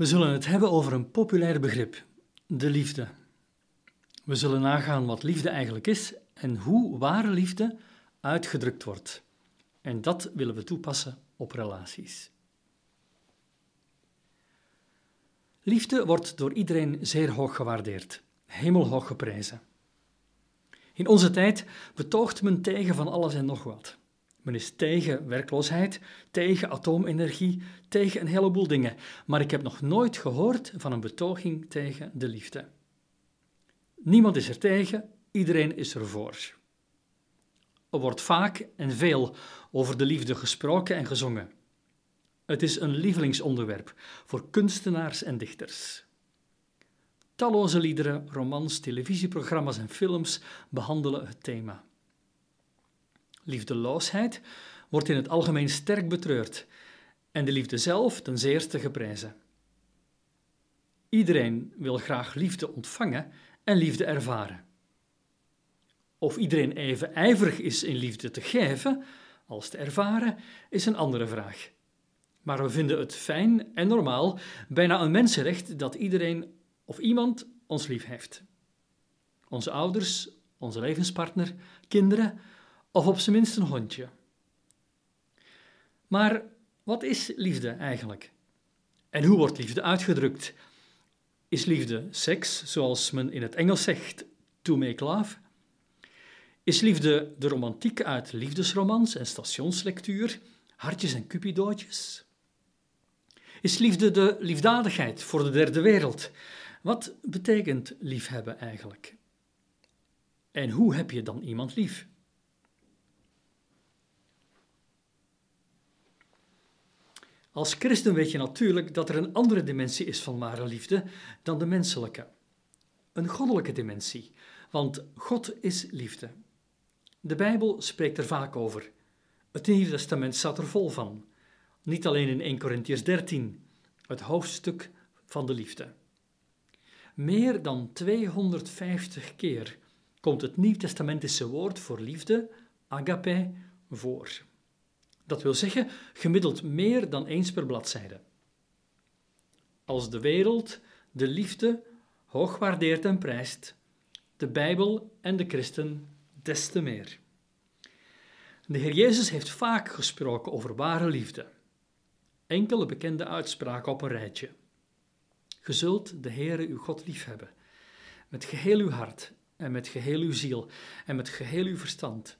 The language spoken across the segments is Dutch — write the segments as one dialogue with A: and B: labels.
A: We zullen het hebben over een populair begrip, de liefde. We zullen nagaan wat liefde eigenlijk is en hoe ware liefde uitgedrukt wordt. En dat willen we toepassen op relaties. Liefde wordt door iedereen zeer hoog gewaardeerd, hemelhoog geprezen. In onze tijd betoogt men tegen van alles en nog wat. Men is tegen werkloosheid, tegen atoomenergie, tegen een heleboel dingen. Maar ik heb nog nooit gehoord van een betoging tegen de liefde. Niemand is er tegen, iedereen is er voor. Er wordt vaak en veel over de liefde gesproken en gezongen. Het is een lievelingsonderwerp voor kunstenaars en dichters. Talloze liederen, romans, televisieprogramma's en films behandelen het thema. Liefdeloosheid wordt in het algemeen sterk betreurd en de liefde zelf ten zeerste geprezen. Iedereen wil graag liefde ontvangen en liefde ervaren. Of iedereen even ijverig is in liefde te geven als te ervaren, is een andere vraag. Maar we vinden het fijn en normaal, bijna een mensenrecht, dat iedereen of iemand ons lief heeft. Onze ouders, onze levenspartner, kinderen of op zijn minst een hondje. Maar wat is liefde eigenlijk? En hoe wordt liefde uitgedrukt? Is liefde seks, zoals men in het Engels zegt, to make love? Is liefde de romantiek uit liefdesromans en stationslectuur, hartjes en cupidootjes? Is liefde de liefdadigheid voor de derde wereld? Wat betekent liefhebben eigenlijk? En hoe heb je dan iemand lief? Als christen weet je natuurlijk dat er een andere dimensie is van ware liefde dan de menselijke. Een goddelijke dimensie, want God is liefde. De Bijbel spreekt er vaak over. Het Nieuwe Testament staat er vol van. Niet alleen in 1 Corinthians 13, het hoofdstuk van de liefde. Meer dan 250 keer komt het Nieuwtestamentische woord voor liefde, agape, voor. Dat wil zeggen, gemiddeld meer dan eens per bladzijde. Als de wereld de liefde hoog waardeert en prijst, de Bijbel en de christen des te meer. De Heer Jezus heeft vaak gesproken over ware liefde. Enkele bekende uitspraken op een rijtje. Ge zult de Heere uw God liefhebben, met geheel uw hart en met geheel uw ziel en met geheel uw verstand.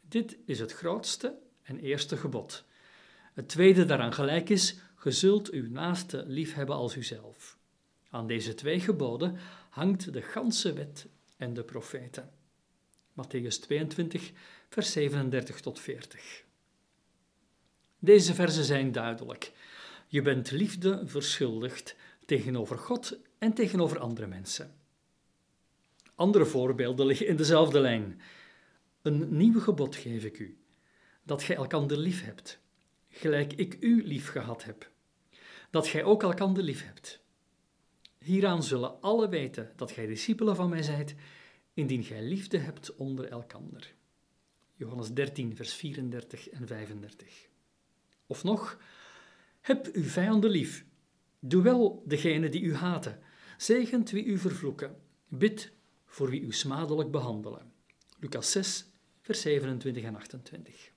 A: Dit is het grootste en eerste gebod. Het tweede daaraan gelijk is, ge zult uw naaste liefhebben als uzelf. Aan deze twee geboden hangt de ganse wet en de profeten. Matthäus 22, vers 37 tot 40. Deze verzen zijn duidelijk. Je bent liefde verschuldigd tegenover God en tegenover andere mensen. Andere voorbeelden liggen in dezelfde lijn. Een nieuw gebod geef ik u, dat gij elkander lief hebt, gelijk ik u lief gehad heb, dat gij ook elkander lief hebt. Hieraan zullen alle weten dat gij discipelen van mij zijt, indien gij liefde hebt onder elkander. Johannes 13, vers 34 en 35. Of nog, heb uw vijanden lief. Doe wel degene die u haten. Zegent wie u vervloeken. Bid voor wie u smadelijk behandelen. Lucas 6, vers 27 en 28.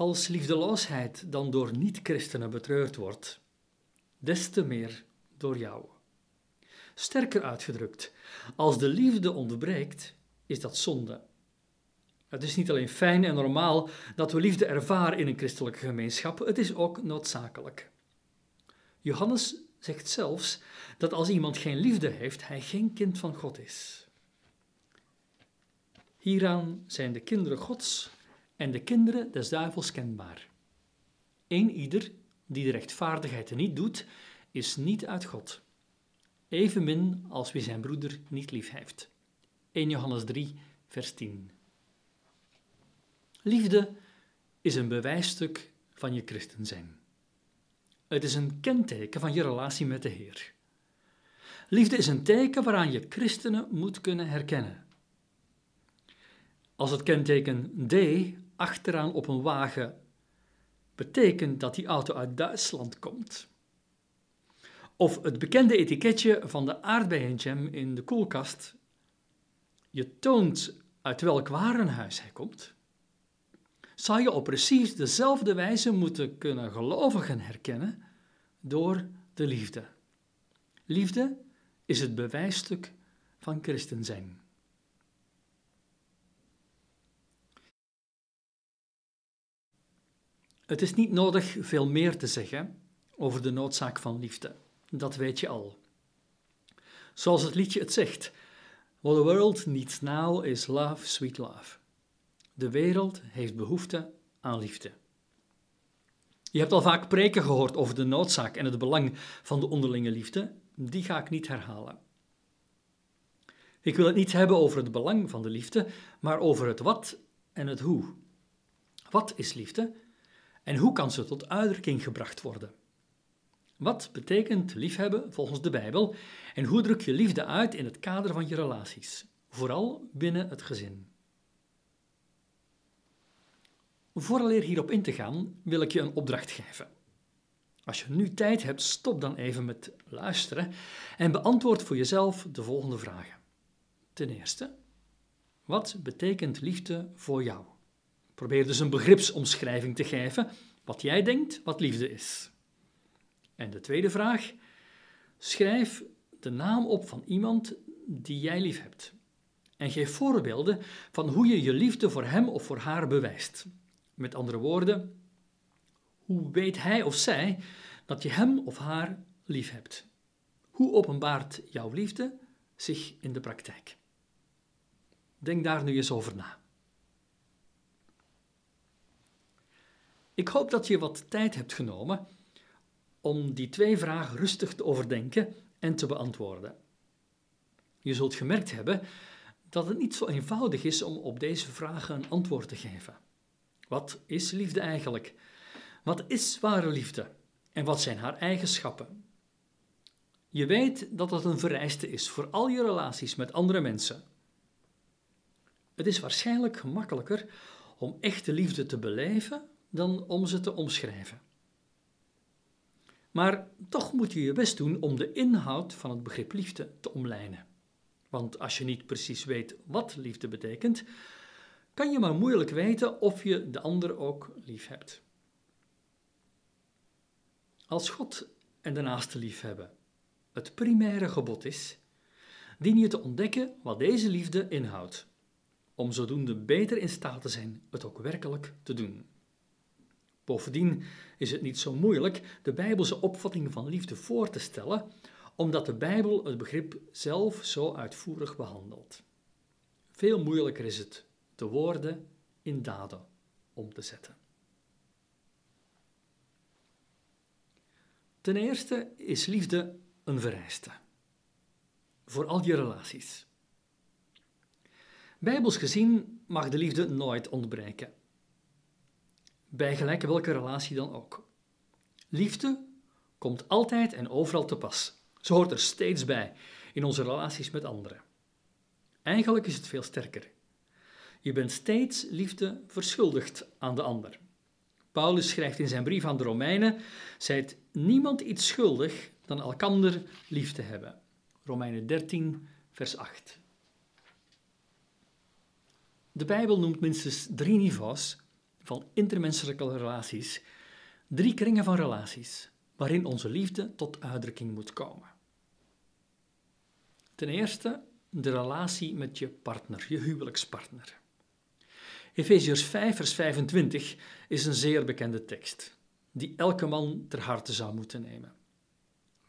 A: Als liefdeloosheid dan door niet-christenen betreurd wordt, des te meer door jou. Sterker uitgedrukt, als de liefde ontbreekt, is dat zonde het is niet alleen fijn en normaal dat we liefde ervaren in een christelijke gemeenschap, het is ook noodzakelijk. Johannes zegt zelfs dat als iemand geen liefde heeft, hij geen kind van God is. Hieraan zijn de kinderen Gods en de kinderen des duivels kenbaar. Eén ieder die de rechtvaardigheid niet doet, is niet uit God. Evenmin als wie zijn broeder niet lief heeft. 1 Johannes 3, vers 10. Liefde is een bewijsstuk van je christen zijn. Het is een kenteken van je relatie met de Heer. Liefde is een teken waaraan je christenen moet kunnen herkennen. Als het kenteken D achteraan op een wagen betekent dat die auto uit Duitsland komt, Of het bekende etiketje van de aardbeienjam in de koelkast. Je toont uit welk warenhuis hij komt. Zou je op precies dezelfde wijze moeten kunnen gelovigen herkennen door de liefde. Liefde is het bewijsstuk van christen zijn. Het is niet nodig veel meer te zeggen over de noodzaak van liefde. Dat weet je al. Zoals het liedje het zegt: What the world needs now is love, sweet love. De wereld heeft behoefte aan liefde. Je hebt al vaak preken gehoord over de noodzaak en het belang van de onderlinge liefde. Die ga ik niet herhalen. Ik wil het niet hebben over het belang van de liefde, maar over het wat en het hoe. Wat is liefde en hoe kan ze tot uitdrukking gebracht worden? Wat betekent liefhebben volgens de Bijbel en hoe druk je liefde uit in het kader van je relaties, vooral binnen het gezin? Vooraleer hierop in te gaan, wil ik je een opdracht geven. Als je nu tijd hebt, stop dan even met luisteren en beantwoord voor jezelf de volgende vragen. Ten eerste, wat betekent liefde voor jou? Probeer dus een begripsomschrijving te geven, wat jij denkt wat liefde is. En de tweede vraag, schrijf de naam op van iemand die jij lief hebt. En geef voorbeelden van hoe je je liefde voor hem of voor haar bewijst. Met andere woorden, hoe weet hij of zij dat je hem of haar lief hebt? Hoe openbaart jouw liefde zich in de praktijk? Denk daar nu eens over na. Ik hoop dat je wat tijd hebt genomen om die twee vragen rustig te overdenken en te beantwoorden. Je zult gemerkt hebben dat het niet zo eenvoudig is om op deze vragen een antwoord te geven. Wat is liefde eigenlijk? Wat is ware liefde? En wat zijn haar eigenschappen? Je weet dat het een vereiste is voor al je relaties met andere mensen. Het is waarschijnlijk gemakkelijker om echte liefde te beleven dan om ze te omschrijven. Maar toch moet je je best doen om de inhoud van het begrip liefde te omlijnen. Want als je niet precies weet wat liefde betekent, kan je maar moeilijk weten of je de ander ook lief hebt. Als God en de naaste lief hebben het primaire gebod is, dien je te ontdekken wat deze liefde inhoudt, om zodoende beter in staat te zijn het ook werkelijk te doen. Bovendien is het niet zo moeilijk de Bijbelse opvatting van liefde voor te stellen, omdat de Bijbel het begrip zelf zo uitvoerig behandelt. Veel moeilijker is het de woorden in daden om te zetten. Ten eerste is liefde een vereiste voor al je relaties. Bijbels gezien mag de liefde nooit ontbreken. Bij gelijk welke relatie dan ook. Liefde komt altijd en overal te pas. Ze hoort er steeds bij in onze relaties met anderen. Eigenlijk is het veel sterker. Je bent steeds liefde verschuldigd aan de ander. Paulus schrijft in zijn brief aan de Romeinen: Zijt niemand iets schuldig dan elkander lief te hebben. Romeinen 13, vers 8. De Bijbel noemt minstens drie niveaus van intermenselijke relaties, drie kringen van relaties, waarin onze liefde tot uitdrukking moet komen. Ten eerste de relatie met je partner, je huwelijkspartner. Efeziërs 5, vers 25 is een zeer bekende tekst, die elke man ter harte zou moeten nemen.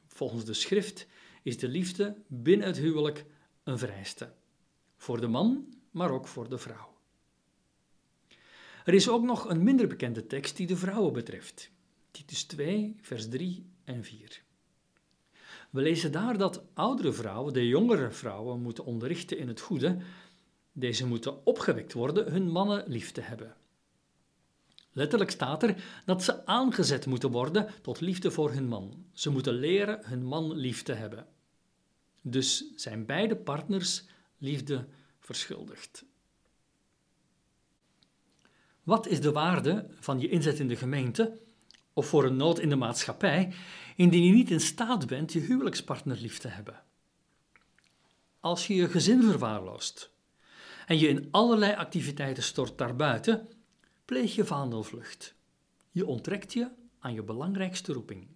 A: Volgens de schrift is de liefde binnen het huwelijk een vereiste. Voor de man, maar ook voor de vrouw. Er is ook nog een minder bekende tekst die de vrouwen betreft. Titus 2, vers 3 en 4. We lezen daar dat oudere vrouwen de jongere vrouwen moeten onderrichten in het goede deze moeten opgewekt worden hun mannen lief te hebben. Letterlijk staat er dat ze aangezet moeten worden tot liefde voor hun man. Ze moeten leren hun man lief te hebben. Dus zijn beide partners liefde verschuldigd. Wat is de waarde van je inzet in de gemeente of voor een nood in de maatschappij, indien je niet in staat bent je huwelijkspartner lief te hebben. Als je je gezin verwaarloost en je in allerlei activiteiten stort daarbuiten, pleeg je vaandelvlucht. Je onttrekt je aan je belangrijkste roeping.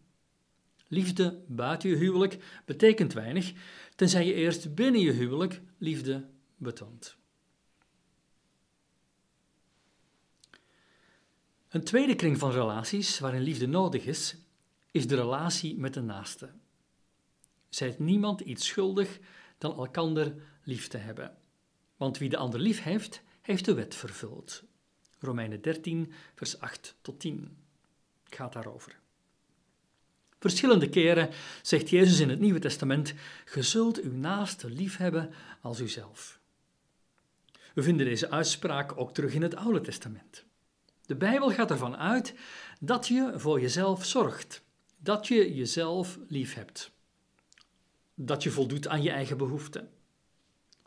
A: Liefde buiten je huwelijk betekent weinig, tenzij je eerst binnen je huwelijk liefde betoont. Een tweede kring van relaties waarin liefde nodig is, is de relatie met de naaste. Zijt niemand iets schuldig dan elkander lief te hebben. Want wie de ander lief heeft, heeft de wet vervuld. Romeinen 13, vers 8 tot 10 gaat daarover. Verschillende keren zegt Jezus in het Nieuwe Testament: Ge zult uw naaste lief hebben als uzelf. We vinden deze uitspraak ook terug in het Oude Testament. De Bijbel gaat ervan uit dat je voor jezelf zorgt, dat je jezelf lief hebt, dat je voldoet aan je eigen behoeften.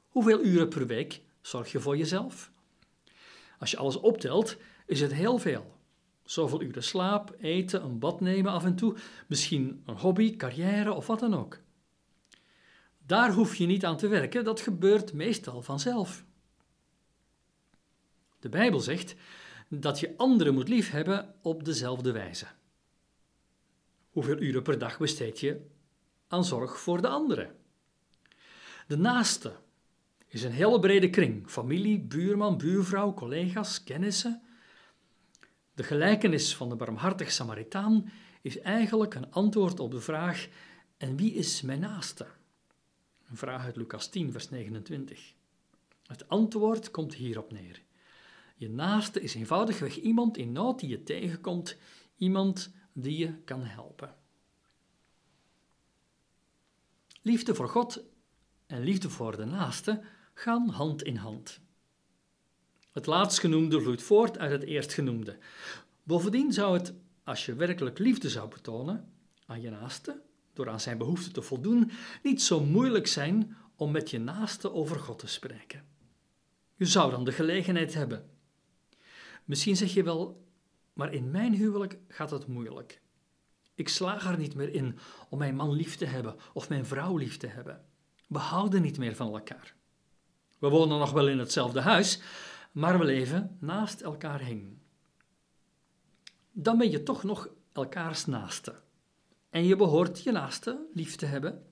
A: Hoeveel uren per week zorg je voor jezelf? Als je alles optelt, is het heel veel. Zoveel uren slaap, eten, een bad nemen af en toe, misschien een hobby, carrière of wat dan ook. Daar hoef je niet aan te werken, dat gebeurt meestal vanzelf. De Bijbel zegt dat je anderen moet liefhebben op dezelfde wijze. Hoeveel uren per dag besteed je aan zorg voor de anderen? De naaste is een hele brede kring: familie, buurman, buurvrouw, collega's, kennissen. De gelijkenis van de barmhartige Samaritaan is eigenlijk een antwoord op de vraag: en wie is mijn naaste? Een vraag uit Lucas 10, vers 29. Het antwoord komt hierop neer. Je naaste is eenvoudigweg iemand in nood die je tegenkomt, iemand die je kan helpen. Liefde voor God en liefde voor de naaste gaan hand in hand. Het laatstgenoemde vloeit voort uit het eerstgenoemde. Bovendien zou het, als je werkelijk liefde zou betonen aan je naaste, door aan zijn behoeften te voldoen, niet zo moeilijk zijn om met je naaste over God te spreken. Je zou dan de gelegenheid hebben. Misschien zeg je wel, maar in mijn huwelijk gaat het moeilijk. Ik slaag er niet meer in om mijn man lief te hebben of mijn vrouw lief te hebben. We houden niet meer van elkaar. We wonen nog wel in hetzelfde huis, maar we leven naast elkaar heen. Dan ben je toch nog elkaars naaste. En je behoort je naaste lief te hebben.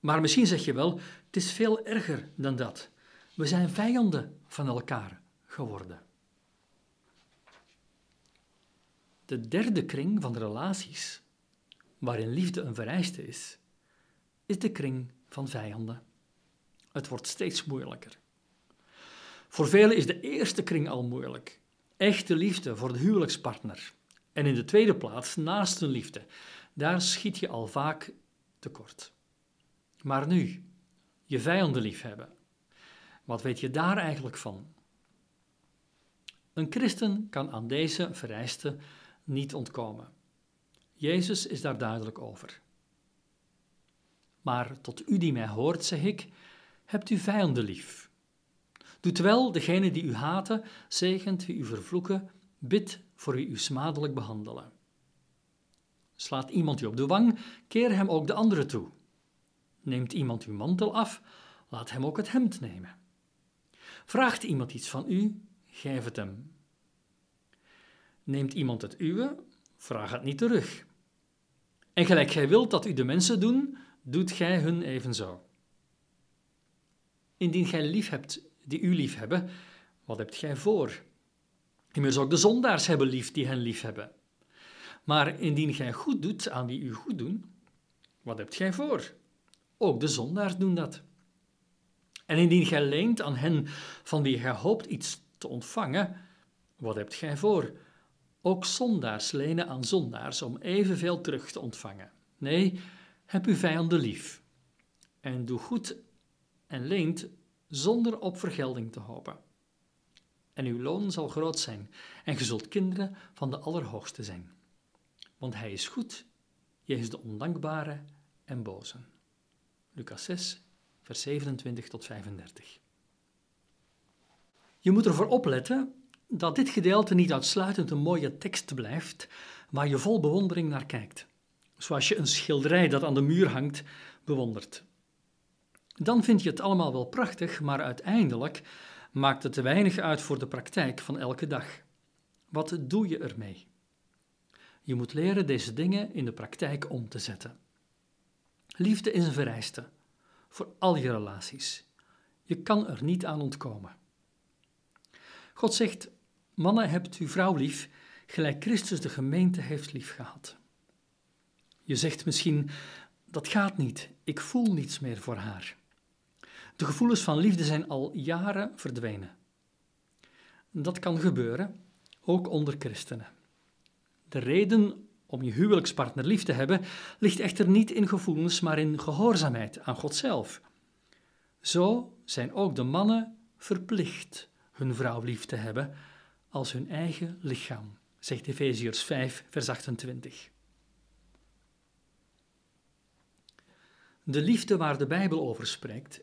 A: Maar misschien zeg je wel, het is veel erger dan dat. We zijn vijanden van elkaar geworden. De derde kring van relaties, waarin liefde een vereiste is, is de kring van vijanden. Het wordt steeds moeilijker. Voor velen is de eerste kring al moeilijk. Echte liefde voor de huwelijkspartner. En in de tweede plaats naast een liefde. Daar schiet je al vaak tekort. Maar nu, je vijanden liefhebben. Wat weet je daar eigenlijk van? Een christen kan aan deze vereiste niet ontkomen. Jezus is daar duidelijk over. Maar tot u die mij hoort, zeg ik, hebt u vijanden lief. Doet wel degene die u haten, zegent wie u vervloeken, bid voor wie u smadelijk behandelen. Slaat iemand u op de wang, keer hem ook de andere toe. Neemt iemand uw mantel af, laat hem ook het hemd nemen. Vraagt iemand iets van u, geef het hem. Neemt iemand het uwe, vraag het niet terug. En gelijk gij wilt dat u de mensen doen, doet gij hun evenzo. Indien gij lief hebt die u lief hebben, wat hebt gij voor? Immers ook de zondaars hebben lief die hen lief hebben. Maar indien gij goed doet aan wie u goed doen, wat hebt gij voor? Ook de zondaars doen dat. En indien gij leent aan hen van wie gij hoopt iets te ontvangen, wat hebt gij voor? Ook zondaars lenen aan zondaars om evenveel terug te ontvangen. Nee, heb uw vijanden lief. En doe goed en leent zonder op vergelding te hopen. En uw loon zal groot zijn, en ge zult kinderen van de Allerhoogste zijn. Want hij is goed, jegens de ondankbare en boze. Lucas 6, vers 27 tot 35. Je moet ervoor opletten dat dit gedeelte niet uitsluitend een mooie tekst blijft, waar je vol bewondering naar kijkt, zoals je een schilderij dat aan de muur hangt bewondert. Dan vind je het allemaal wel prachtig, maar uiteindelijk maakt het te weinig uit voor de praktijk van elke dag. Wat doe je ermee? Je moet leren deze dingen in de praktijk om te zetten. Liefde is een vereiste voor al je relaties. Je kan er niet aan ontkomen. God zegt: Mannen, hebt uw vrouw lief, gelijk Christus de gemeente heeft lief gehad. Je zegt misschien: Dat gaat niet, ik voel niets meer voor haar. De gevoelens van liefde zijn al jaren verdwenen. Dat kan gebeuren, ook onder christenen. De reden om je huwelijkspartner lief te hebben ligt echter niet in gevoelens, maar in gehoorzaamheid aan God zelf. Zo zijn ook de mannen verplicht hun vrouw lief te hebben als hun eigen lichaam, zegt Efeziërs 5, vers 28. De liefde waar de Bijbel over spreekt,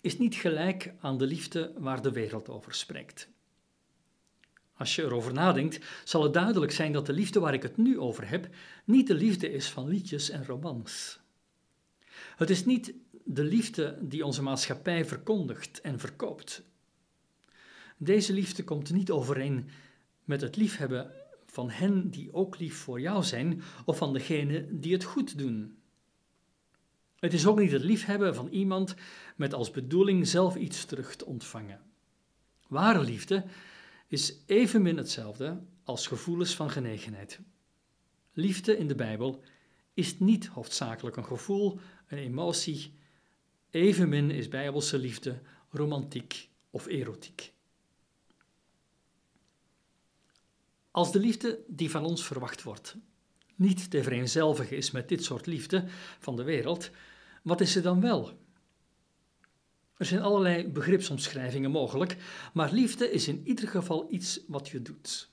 A: is niet gelijk aan de liefde waar de wereld over spreekt. Als je erover nadenkt, zal het duidelijk zijn dat de liefde waar ik het nu over heb, niet de liefde is van liedjes en romans. Het is niet de liefde die onze maatschappij verkondigt en verkoopt. Deze liefde komt niet overeen met het liefhebben van hen die ook lief voor jou zijn of van degenen die het goed doen. Het is ook niet het liefhebben van iemand met als bedoeling zelf iets terug te ontvangen. Ware liefde is evenmin hetzelfde als gevoelens van genegenheid. Liefde in de Bijbel is niet hoofdzakelijk een gevoel, een emotie. Evenmin is bijbelse liefde romantiek of erotiek. Als de liefde die van ons verwacht wordt niet te vereenzelvigen is met dit soort liefde van de wereld, wat is ze dan wel? Er zijn allerlei begripsomschrijvingen mogelijk, maar liefde is in ieder geval iets wat je doet.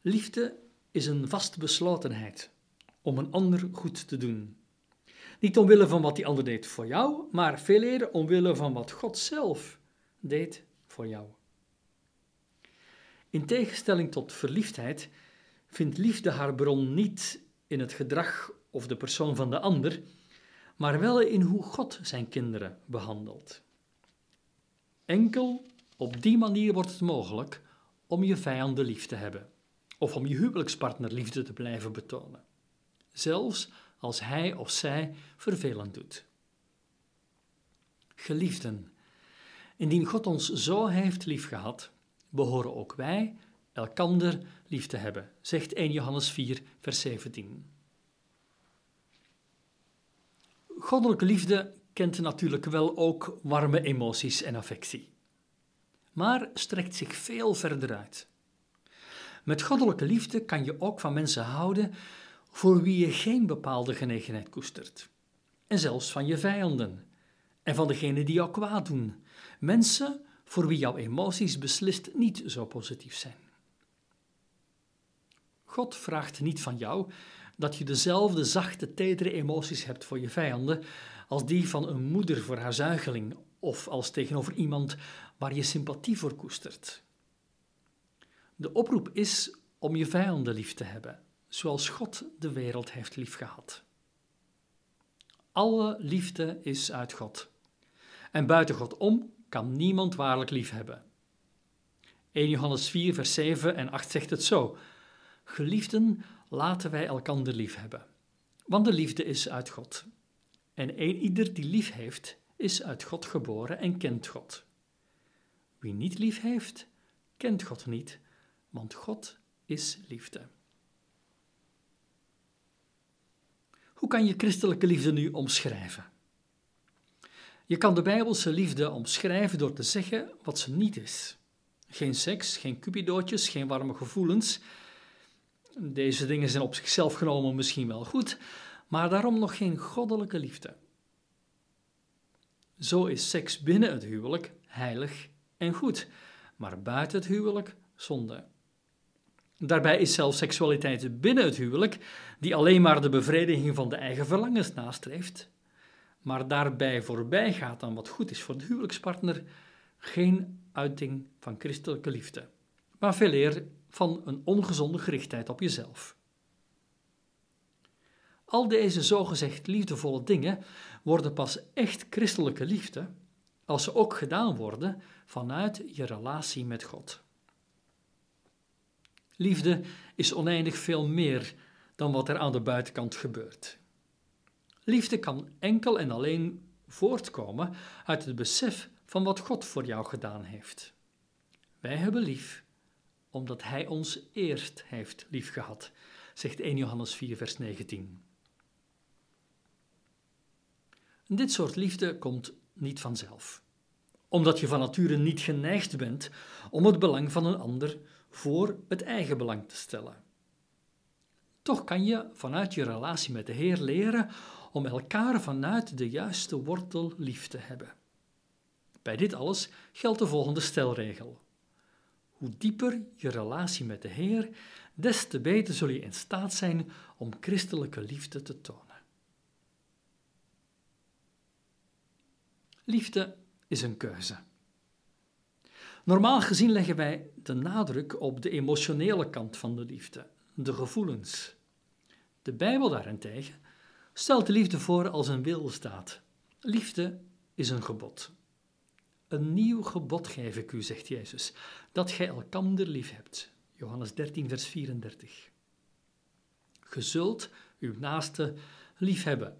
A: Liefde is een vaste beslotenheid om een ander goed te doen. Niet omwille van wat die ander deed voor jou, maar veel eerder omwille van wat God zelf deed voor jou. In tegenstelling tot verliefdheid vindt liefde haar bron niet in het gedrag of de persoon van de ander, maar wel in hoe God zijn kinderen behandelt. Enkel op die manier wordt het mogelijk om je vijanden lief te hebben, of om je huwelijkspartner liefde te blijven betonen, zelfs als hij of zij vervelend doet. Geliefden, indien God ons zo heeft liefgehad, behoren ook wij elkander lief te hebben, zegt 1 Johannes 4, vers 17. Goddelijke liefde kent natuurlijk wel ook warme emoties en affectie, maar strekt zich veel verder uit. Met goddelijke liefde kan je ook van mensen houden voor wie je geen bepaalde genegenheid koestert. En zelfs van je vijanden en van degenen die jou kwaad doen. Mensen voor wie jouw emoties beslist niet zo positief zijn. God vraagt niet van jou dat je dezelfde zachte, tedere emoties hebt voor je vijanden als die van een moeder voor haar zuigeling of als tegenover iemand waar je sympathie voor koestert. De oproep is om je vijanden lief te hebben, zoals God de wereld heeft liefgehad. Alle liefde is uit God. En buiten God om kan niemand waarlijk lief hebben. 1 Johannes 4, vers 7 en 8 zegt het zo: Geliefden, laten wij elkander lief hebben. Want de liefde is uit God. En een ieder die lief heeft, is uit God geboren en kent God. Wie niet lief heeft, kent God niet, want God is liefde. Hoe kan je christelijke liefde nu omschrijven? Je kan de Bijbelse liefde omschrijven door te zeggen wat ze niet is. Geen seks, geen cupidootjes, geen warme gevoelens. Deze dingen zijn op zichzelf genomen misschien wel goed, maar daarom nog geen goddelijke liefde. Zo is seks binnen het huwelijk heilig en goed, maar buiten het huwelijk zonde. Daarbij is zelfs seksualiteit binnen het huwelijk, die alleen maar de bevrediging van de eigen verlangens nastreeft, maar daarbij voorbij gaat aan wat goed is voor de huwelijkspartner, geen uiting van christelijke liefde. maar veel eer van een ongezonde gerichtheid op jezelf. Al deze zogezegd liefdevolle dingen worden pas echt christelijke liefde als ze ook gedaan worden vanuit je relatie met God. Liefde is oneindig veel meer dan wat er aan de buitenkant gebeurt. Liefde kan enkel en alleen voortkomen uit het besef van wat God voor jou gedaan heeft. Wij hebben lief omdat Hij ons eerst heeft liefgehad, zegt 1 Johannes 4, vers 19. Dit soort liefde komt niet vanzelf, omdat je van nature niet geneigd bent om het belang van een ander voor het eigen belang te stellen. Toch kan je vanuit je relatie met de Heer leren om elkaar vanuit de juiste wortel lief te hebben. Bij dit alles geldt de volgende stelregel. Hoe dieper je relatie met de Heer, des te beter zul je in staat zijn om christelijke liefde te tonen. Liefde is een keuze. Normaal gezien leggen wij de nadruk op de emotionele kant van de liefde, de gevoelens. De Bijbel daarentegen stelt de liefde voor als een wilstaat. Liefde is een gebod. Een nieuw gebod geef ik u, zegt Jezus, dat gij elkander lief hebt. Johannes 13, vers 34. Ge zult uw naaste lief hebben.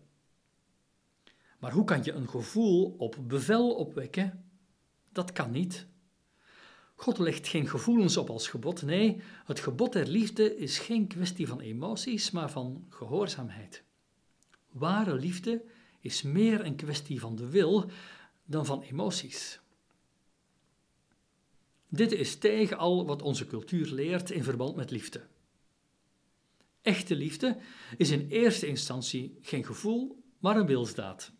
A: Maar hoe kan je een gevoel op bevel opwekken? Dat kan niet. God legt geen gevoelens op als gebod. Nee, het gebod der liefde is geen kwestie van emoties, maar van gehoorzaamheid. Ware liefde is meer een kwestie van de wil dan van emoties. Dit is tegen al wat onze cultuur leert in verband met liefde. Echte liefde is in eerste instantie geen gevoel, maar een wilsdaad.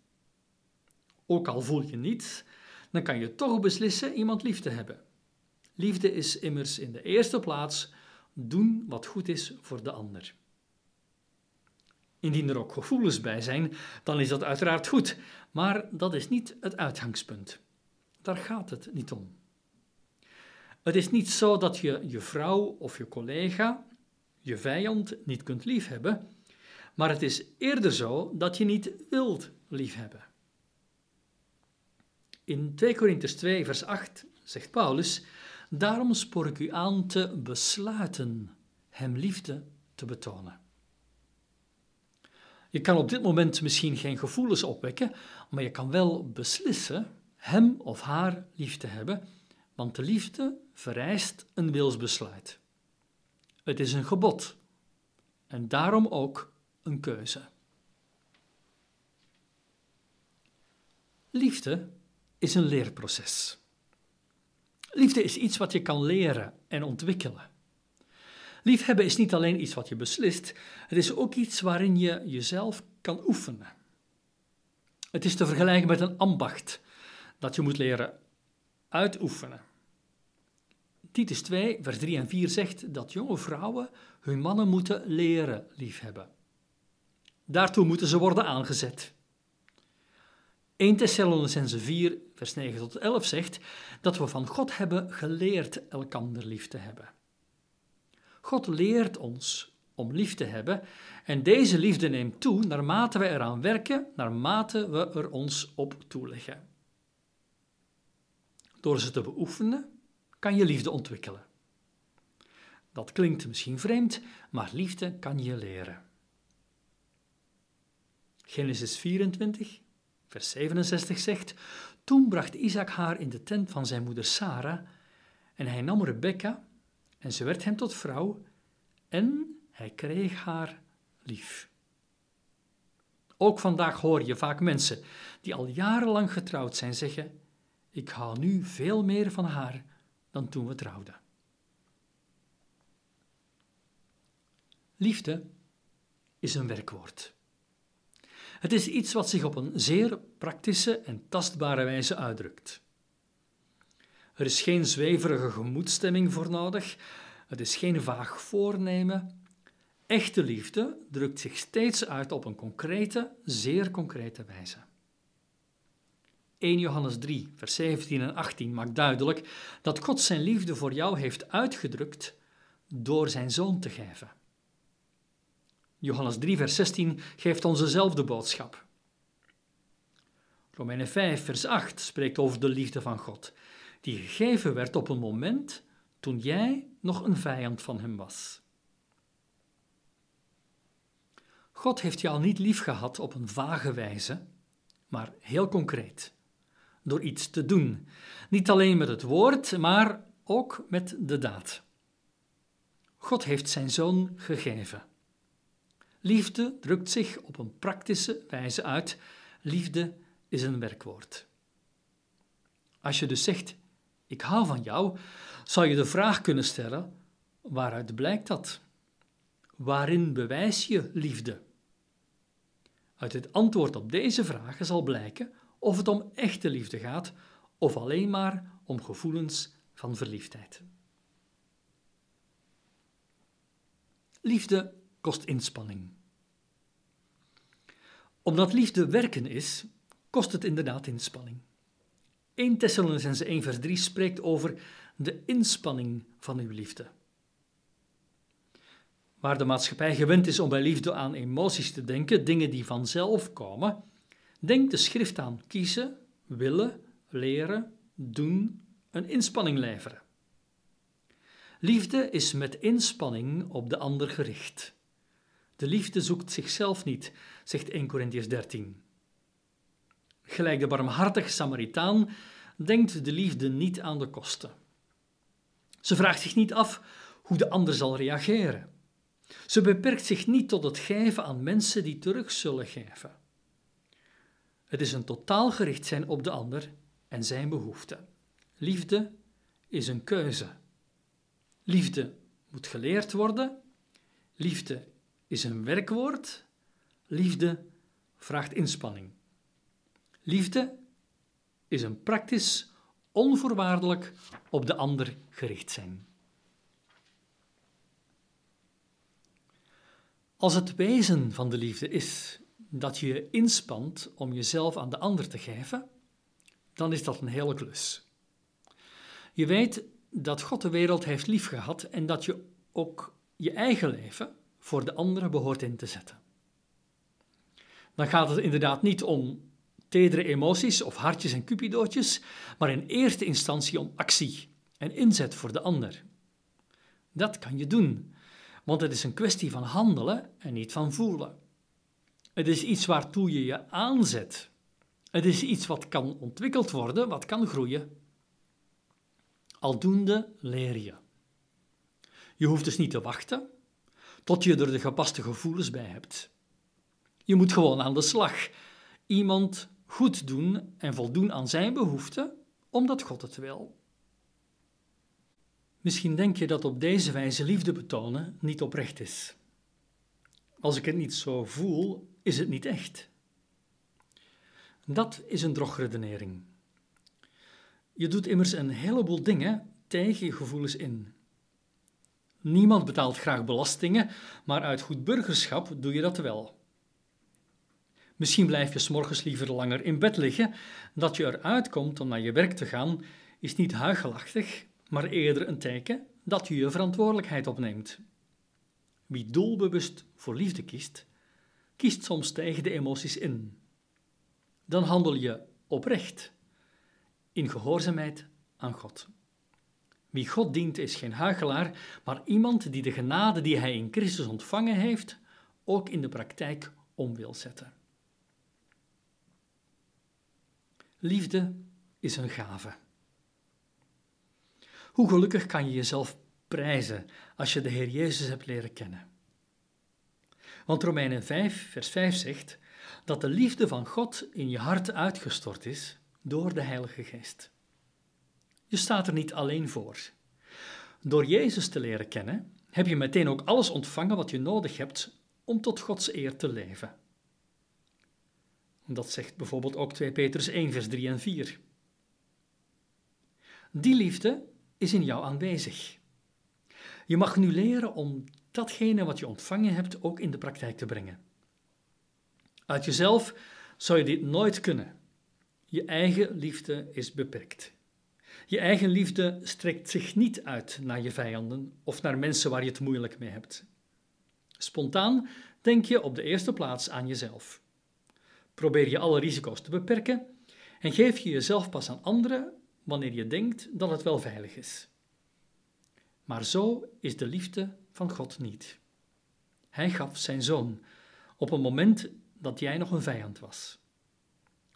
A: Ook al voel je niets, dan kan je toch beslissen iemand lief te hebben. Liefde is immers in de eerste plaats doen wat goed is voor de ander. Indien er ook gevoelens bij zijn, dan is dat uiteraard goed, maar dat is niet het uitgangspunt. Daar gaat het niet om. Het is niet zo dat je je vrouw of je collega, je vijand, niet kunt liefhebben, maar het is eerder zo dat je niet wilt liefhebben. In 2 Korinther 2, vers 8 zegt Paulus: Daarom spoor ik u aan te besluiten hem liefde te betonen. Je kan op dit moment misschien geen gevoelens opwekken, maar je kan wel beslissen hem of haar lief te hebben, want de liefde vereist een wilsbesluit. Het is een gebod en daarom ook een keuze. Liefde is een leerproces. Liefde is iets wat je kan leren en ontwikkelen. Liefhebben is niet alleen iets wat je beslist, het is ook iets waarin je jezelf kan oefenen. Het is te vergelijken met een ambacht dat je moet leren uitoefenen. Titus 2, vers 3 en 4 zegt dat jonge vrouwen hun mannen moeten leren liefhebben. Daartoe moeten ze worden aangezet. 1 Thessalonicense 4, vers 9 tot 11 zegt dat we van God hebben geleerd elkander lief te hebben. God leert ons om lief te hebben en deze liefde neemt toe naarmate we eraan werken, naarmate we er ons op toeleggen. Door ze te beoefenen kan je liefde ontwikkelen. Dat klinkt misschien vreemd, maar liefde kan je leren. Genesis 24, vers 67 zegt: Toen bracht Isaac haar in de tent van zijn moeder Sarah, en hij nam Rebekka, en ze werd hem tot vrouw, en hij kreeg haar lief. Ook vandaag hoor je vaak mensen die al jarenlang getrouwd zijn zeggen: Ik hou nu veel meer van haar dan toen we trouwden. Liefde is een werkwoord. Het is iets wat zich op een zeer praktische en tastbare wijze uitdrukt. Er is geen zweverige gemoedstemming voor nodig, het is geen vaag voornemen. Echte liefde drukt zich steeds uit op een concrete, zeer concrete wijze. 1 Johannes 3, vers 17 en 18 maakt duidelijk dat God zijn liefde voor jou heeft uitgedrukt door zijn zoon te geven. Johannes 3, vers 16 geeft ons dezelfde boodschap. Romeinen 5, vers 8 spreekt over de liefde van God, die gegeven werd op een moment toen jij nog een vijand van hem was. God heeft jou niet lief gehad op een vage wijze, maar heel concreet. Door iets te doen. Niet alleen met het woord, maar ook met de daad. God heeft zijn zoon gegeven. Liefde drukt zich op een praktische wijze uit. Liefde is een werkwoord. Als je dus zegt: Ik hou van jou, zou je de vraag kunnen stellen: waaruit blijkt dat? Waarin bewijs je liefde? Uit het antwoord op deze vragen zal blijken of het om echte liefde gaat of alleen maar om gevoelens van verliefdheid. Liefde kost inspanning. Omdat liefde werken is, kost het inderdaad inspanning. 1 Thessalonicense 1 vers 3 spreekt over de inspanning van uw liefde. Waar de maatschappij gewend is om bij liefde aan emoties te denken, dingen die vanzelf komen, denkt de schrift aan kiezen, willen, leren, doen, een inspanning leveren. Liefde is met inspanning op de ander gericht. De liefde zoekt zichzelf niet, zegt 1 Corinthians 13. Gelijk de barmhartige Samaritaan denkt de liefde niet aan de kosten. Ze vraagt zich niet af hoe de ander zal reageren. Ze beperkt zich niet tot het geven aan mensen die terug zullen geven. Het is een totaal gericht zijn op de ander en zijn behoeften. Liefde is een keuze. Liefde moet geleerd worden. Liefde is een werkwoord. Liefde vraagt inspanning. Liefde is een praktisch, onvoorwaardelijk op de ander gericht zijn. Als het wezen van de liefde is dat je je inspant om jezelf aan de ander te geven, dan is dat een hele klus. Je weet dat God de wereld heeft liefgehad en dat je ook je eigen leven voor de anderen behoort in te zetten. Dan gaat het inderdaad niet om tedere emoties of hartjes en cupidootjes, maar in eerste instantie om actie en inzet voor de ander. Dat kan je doen, want het is een kwestie van handelen en niet van voelen. Het is iets waartoe je je aanzet. Het is iets wat kan ontwikkeld worden, wat kan groeien. Aldoende leer je. Je hoeft dus niet te wachten tot je er de gepaste gevoelens bij hebt. Je moet gewoon aan de slag. Iemand goed doen en voldoen aan zijn behoeften, omdat God het wil. Misschien denk je dat op deze wijze liefde betonen niet oprecht is. Als ik het niet zo voel, is het niet echt. Dat is een drogredenering. Je doet immers een heleboel dingen tegen je gevoelens in. Niemand betaalt graag belastingen, maar uit goed burgerschap doe je dat wel. Misschien blijf je s'morgens liever langer in bed liggen. Dat je eruit komt om naar je werk te gaan, is niet huigelachtig, maar eerder een teken dat je je verantwoordelijkheid opneemt. Wie doelbewust voor liefde kiest, kiest soms tegen de emoties in. Dan handel je oprecht, in gehoorzaamheid aan God. Wie God dient is geen huigelaar, maar iemand die de genade die hij in Christus ontvangen heeft, ook in de praktijk om wil zetten. Liefde is een gave. Hoe gelukkig kan je jezelf prijzen als je de Heer Jezus hebt leren kennen? Want Romeinen 5, vers 5 zegt dat de liefde van God in je hart uitgestort is door de Heilige Geest. Je staat er niet alleen voor. Door Jezus te leren kennen, heb je meteen ook alles ontvangen wat je nodig hebt om tot Gods eer te leven. Dat zegt bijvoorbeeld ook 2 Petrus 1, vers 3 en 4. Die liefde is in jou aanwezig. Je mag nu leren om datgene wat je ontvangen hebt ook in de praktijk te brengen. Uit jezelf zou je dit nooit kunnen. Je eigen liefde is beperkt. Je eigen liefde strekt zich niet uit naar je vijanden of naar mensen waar je het moeilijk mee hebt. Spontaan denk je op de eerste plaats aan jezelf. Probeer je alle risico's te beperken en geef je jezelf pas aan anderen wanneer je denkt dat het wel veilig is. Maar zo is de liefde van God niet. Hij gaf zijn zoon op een moment dat jij nog een vijand was.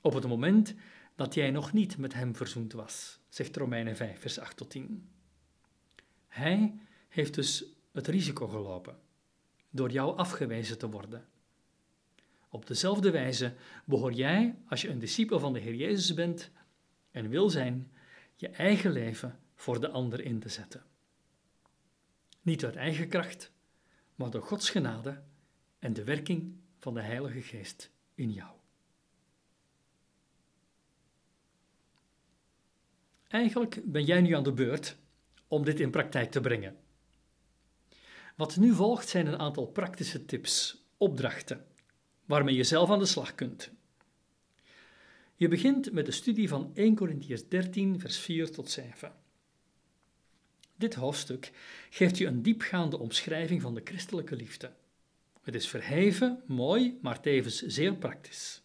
A: Op het moment dat jij nog niet met hem verzoend was, zegt Romeinen 5, vers 8 tot 10. Hij heeft dus het risico gelopen door jou afgewezen te worden. Op dezelfde wijze behoor jij, als je een discipel van de Heer Jezus bent en wil zijn, je eigen leven voor de ander in te zetten. Niet uit eigen kracht, maar door Gods genade en de werking van de Heilige Geest in jou. Eigenlijk ben jij nu aan de beurt om dit in praktijk te brengen. Wat nu volgt zijn een aantal praktische tips, opdrachten, waarmee je zelf aan de slag kunt. Je begint met de studie van 1 Corinthians 13, vers 4 tot 7. Dit hoofdstuk geeft je een diepgaande omschrijving van de christelijke liefde. Het is verheven, mooi, maar tevens zeer praktisch.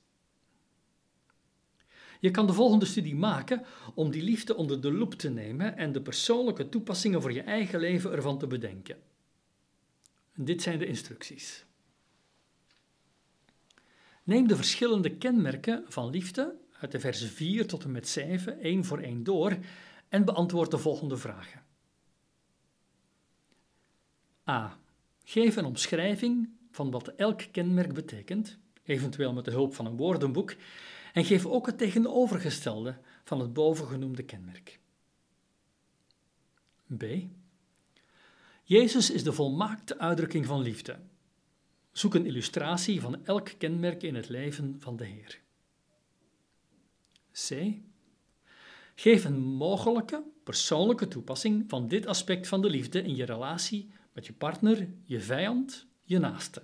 A: Je kan de volgende studie maken om die liefde onder de loep te nemen en de persoonlijke toepassingen voor je eigen leven ervan te bedenken. Dit zijn de instructies. Neem de verschillende kenmerken van liefde uit de versen 4 tot en met 7 één voor één door en beantwoord de volgende vragen. A. Geef een omschrijving van wat elk kenmerk betekent, eventueel met de hulp van een woordenboek, en geef ook het tegenovergestelde van het bovengenoemde kenmerk. B. Jezus is de volmaakte uitdrukking van liefde. Zoek een illustratie van elk kenmerk in het leven van de Heer. C. Geef een mogelijke persoonlijke toepassing van dit aspect van de liefde in je relatie met je partner, je vijand, je naaste.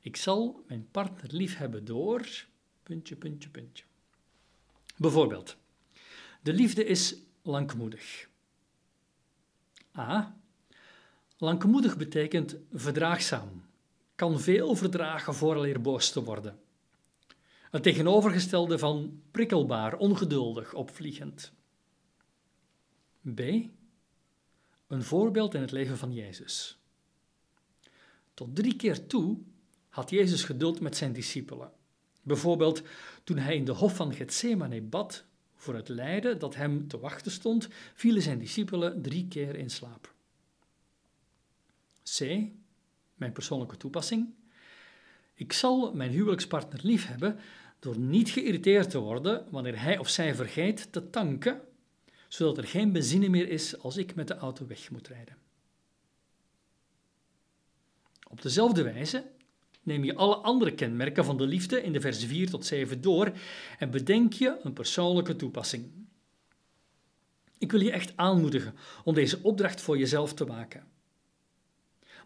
A: Ik zal mijn partner lief hebben door. Puntje, puntje, puntje. Bijvoorbeeld, de liefde is langmoedig. A. Langmoedig betekent verdraagzaam, kan veel verdragen vooraleer boos te worden. Het tegenovergestelde van prikkelbaar, ongeduldig, opvliegend. B. Een voorbeeld in het leven van Jezus. Tot drie keer toe had Jezus geduld met zijn discipelen. Bijvoorbeeld toen hij in de hof van Gethsemane bad voor het lijden dat hem te wachten stond, vielen zijn discipelen drie keer in slaap. C. Mijn persoonlijke toepassing. Ik zal mijn huwelijkspartner liefhebben door niet geïrriteerd te worden wanneer hij of zij vergeet te tanken, zodat er geen benzine meer is als ik met de auto weg moet rijden. Op dezelfde wijze neem je alle andere kenmerken van de liefde in de vers 4 tot 7 door en bedenk je een persoonlijke toepassing. Ik wil je echt aanmoedigen om deze opdracht voor jezelf te maken.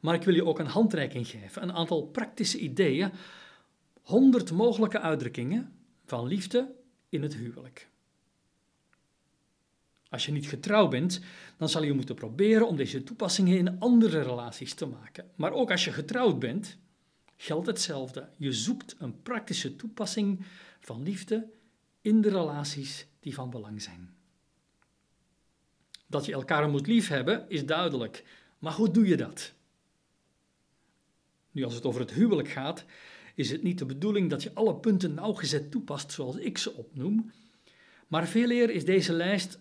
A: Maar ik wil je ook een handreiking geven, een aantal praktische ideeën, honderd mogelijke uitdrukkingen van liefde in het huwelijk. Als je niet getrouwd bent, dan zal je moeten proberen om deze toepassingen in andere relaties te maken. Maar ook als je getrouwd bent, geldt hetzelfde. Je zoekt een praktische toepassing van liefde in de relaties die van belang zijn. Dat je elkaar moet liefhebben is duidelijk, maar hoe doe je dat? Nu, als het over het huwelijk gaat, is het niet de bedoeling dat je alle punten nauwgezet toepast zoals ik ze opnoem, maar veel eer is deze lijst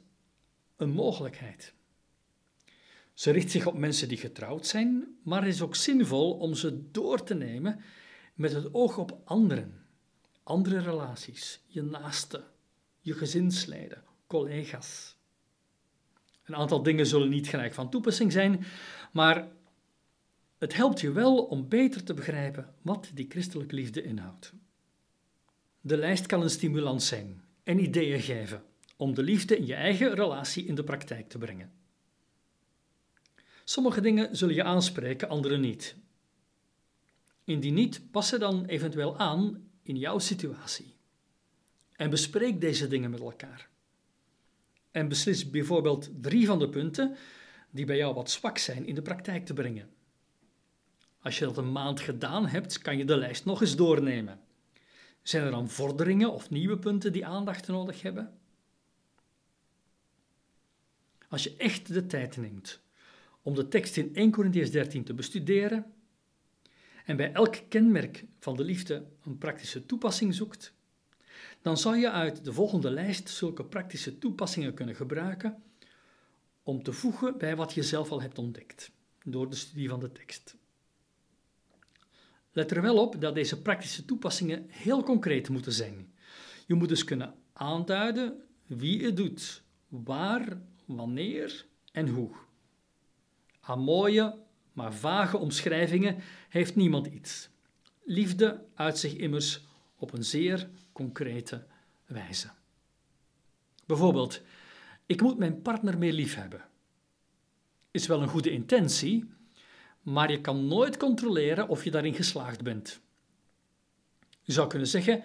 A: een mogelijkheid. Ze richt zich op mensen die getrouwd zijn, maar het is ook zinvol om ze door te nemen met het oog op anderen, andere relaties, je naaste, je gezinsleden, collega's. Een aantal dingen zullen niet gelijk van toepassing zijn, maar het helpt je wel om beter te begrijpen wat die christelijke liefde inhoudt. De lijst kan een stimulans zijn en ideeën geven om de liefde in je eigen relatie in de praktijk te brengen. Sommige dingen zullen je aanspreken, andere niet. Indien niet, pas ze dan eventueel aan in jouw situatie. En bespreek deze dingen met elkaar. En beslis bijvoorbeeld drie van de punten die bij jou wat zwak zijn in de praktijk te brengen. Als je dat een maand gedaan hebt, kan je de lijst nog eens doornemen. Zijn er dan vorderingen of nieuwe punten die aandacht nodig hebben? Als je echt de tijd neemt om de tekst in 1 Corinthians 13 te bestuderen en bij elk kenmerk van de liefde een praktische toepassing zoekt, dan zou je uit de volgende lijst zulke praktische toepassingen kunnen gebruiken om te voegen bij wat je zelf al hebt ontdekt door de studie van de tekst. Let er wel op dat deze praktische toepassingen heel concreet moeten zijn. Je moet dus kunnen aanduiden wie het doet, waar, wanneer en hoe. Aan mooie, maar vage omschrijvingen heeft niemand iets. Liefde uit zich immers op een zeer concrete wijze. Bijvoorbeeld, ik moet mijn partner meer lief hebben. Is wel een goede intentie, maar je kan nooit controleren of je daarin geslaagd bent. Je zou kunnen zeggen: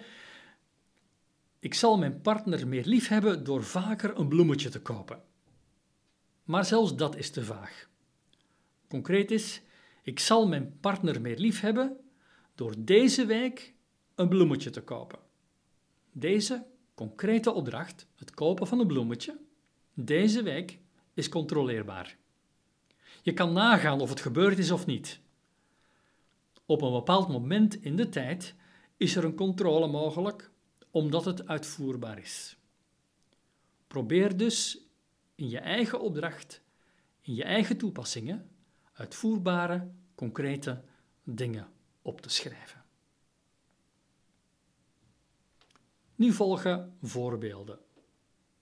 A: Ik zal mijn partner meer lief hebben door vaker een bloemetje te kopen. Maar zelfs dat is te vaag. Concreet is: Ik zal mijn partner meer lief hebben door deze week een bloemetje te kopen. Deze concrete opdracht, het kopen van een bloemetje, deze week is controleerbaar. Je kan nagaan of het gebeurd is of niet. Op een bepaald moment in de tijd is er een controle mogelijk, omdat het uitvoerbaar is. Probeer dus in je eigen opdracht, in je eigen toepassingen, uitvoerbare, concrete dingen op te schrijven. Nu volgen voorbeelden.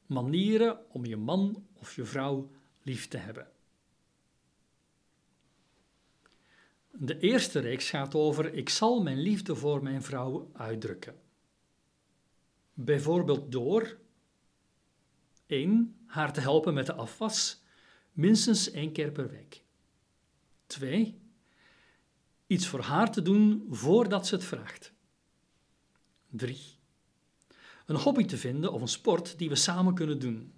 A: Manieren om je man of je vrouw lief te hebben. De eerste reeks gaat over ik zal mijn liefde voor mijn vrouw uitdrukken. Bijvoorbeeld door 1. haar te helpen met de afwas, minstens één keer per week. 2. Iets voor haar te doen voordat ze het vraagt. 3. Een hobby te vinden of een sport die we samen kunnen doen.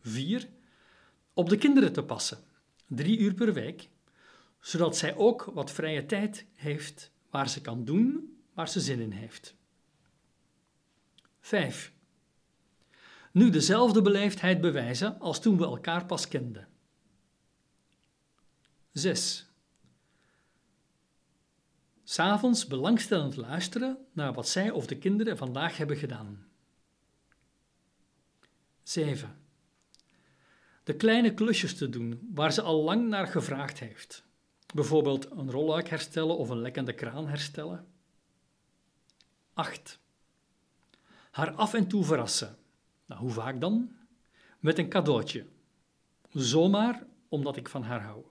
A: 4. Op de kinderen te passen, drie uur per week zodat zij ook wat vrije tijd heeft waar ze kan doen waar ze zin in heeft. 5. Nu dezelfde beleefdheid bewijzen als toen we elkaar pas kenden. 6. S'avonds belangstellend luisteren naar wat zij of de kinderen vandaag hebben gedaan. 7. De kleine klusjes te doen waar ze al lang naar gevraagd heeft. Bijvoorbeeld een rolluik herstellen of een lekkende kraan herstellen. 8. Haar af en toe verrassen. Nou, hoe vaak dan? Met een cadeautje. Zomaar omdat ik van haar hou.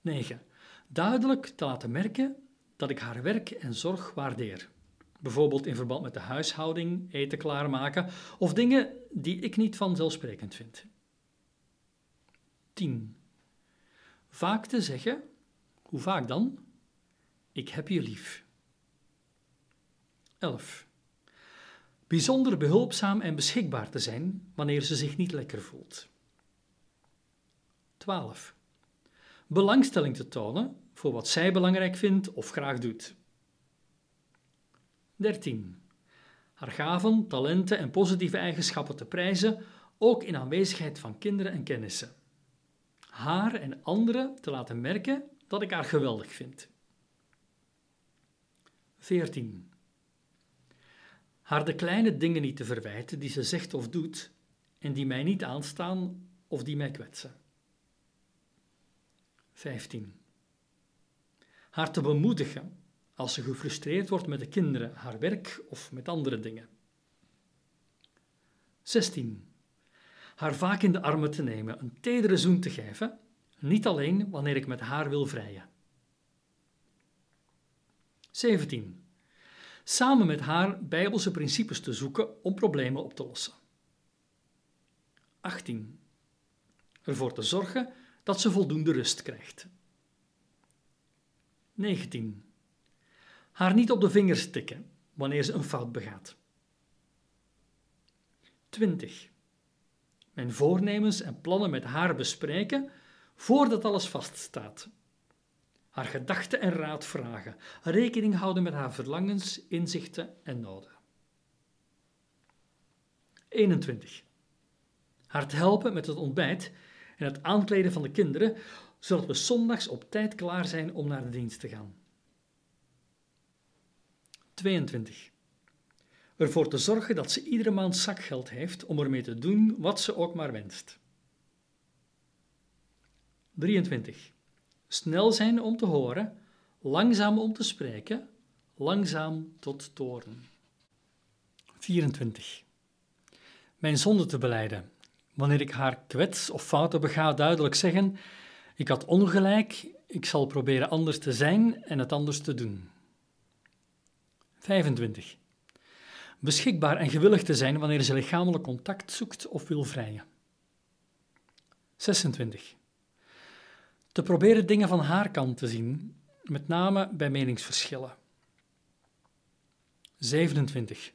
A: 9. Duidelijk te laten merken dat ik haar werk en zorg waardeer. Bijvoorbeeld in verband met de huishouding, eten klaarmaken of dingen die ik niet vanzelfsprekend vind. 10. Vaak te zeggen, hoe vaak dan? Ik heb je lief. 11. Bijzonder behulpzaam en beschikbaar te zijn wanneer ze zich niet lekker voelt. 12. Belangstelling te tonen voor wat zij belangrijk vindt of graag doet. 13. Haar gaven, talenten en positieve eigenschappen te prijzen, ook in aanwezigheid van kinderen en kennissen haar en anderen te laten merken dat ik haar geweldig vind. 14. Haar de kleine dingen niet te verwijten die ze zegt of doet en die mij niet aanstaan of die mij kwetsen. 15. Haar te bemoedigen als ze gefrustreerd wordt met de kinderen, haar werk of met andere dingen. 16 haar vaak in de armen te nemen, een tedere zoen te geven, niet alleen wanneer ik met haar wil vrijen. 17. Samen met haar bijbelse principes te zoeken om problemen op te lossen. 18. Ervoor te zorgen dat ze voldoende rust krijgt. 19. Haar niet op de vingers tikken wanneer ze een fout begaat. 20. Mijn voornemens en plannen met haar bespreken voordat alles vaststaat. Haar gedachten en raad vragen, rekening houden met haar verlangens, inzichten en noden. 21. Haar te helpen met het ontbijt en het aankleden van de kinderen, zodat we zondags op tijd klaar zijn om naar de dienst te gaan. 22. Ervoor te zorgen dat ze iedere maand zakgeld heeft om ermee te doen wat ze ook maar wenst. 23. Snel zijn om te horen, langzaam om te spreken, langzaam tot toren. 24. Mijn zonde te beleiden. Wanneer ik haar kwets of fouten bega, duidelijk zeggen: Ik had ongelijk, ik zal proberen anders te zijn en het anders te doen. 25. Beschikbaar en gewillig te zijn wanneer ze lichamelijk contact zoekt of wil vrijen. 26. Te proberen dingen van haar kant te zien, met name bij meningsverschillen. 27.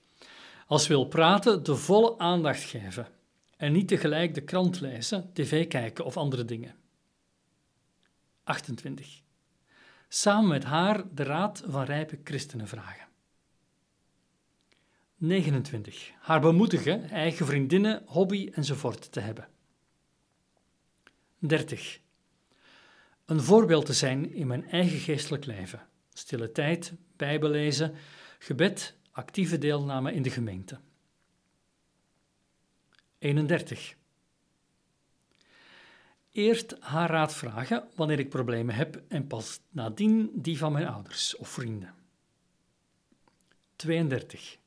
A: Als wil praten, de volle aandacht geven en niet tegelijk de krant lezen, tv kijken of andere dingen. 28. Samen met haar de raad van rijpe christenen vragen. 29. Haar bemoedigen eigen vriendinnen, hobby enzovoort te hebben. 30. Een voorbeeld te zijn in mijn eigen geestelijk leven. Stille tijd, bijbellezen, gebed, actieve deelname in de gemeente. 31. Eerst haar raad vragen wanneer ik problemen heb en pas nadien die van mijn ouders of vrienden. 32.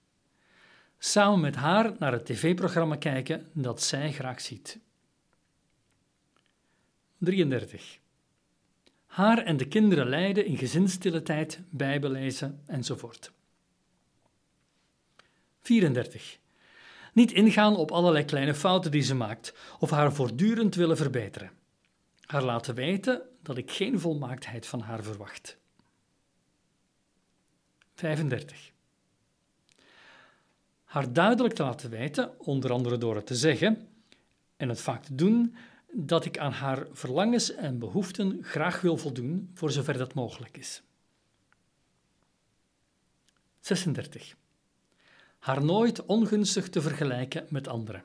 A: Samen met haar naar het tv-programma kijken dat zij graag ziet. 33. Haar en de kinderen leiden in gezinsstille tijd, bijbelezen enzovoort. 34. Niet ingaan op allerlei kleine fouten die ze maakt of haar voortdurend willen verbeteren. Haar laten weten dat ik geen volmaaktheid van haar verwacht. 35. Haar duidelijk te laten weten, onder andere door het te zeggen en het vaak te doen, dat ik aan haar verlangens en behoeften graag wil voldoen, voor zover dat mogelijk is. 36 haar nooit ongunstig te vergelijken met anderen.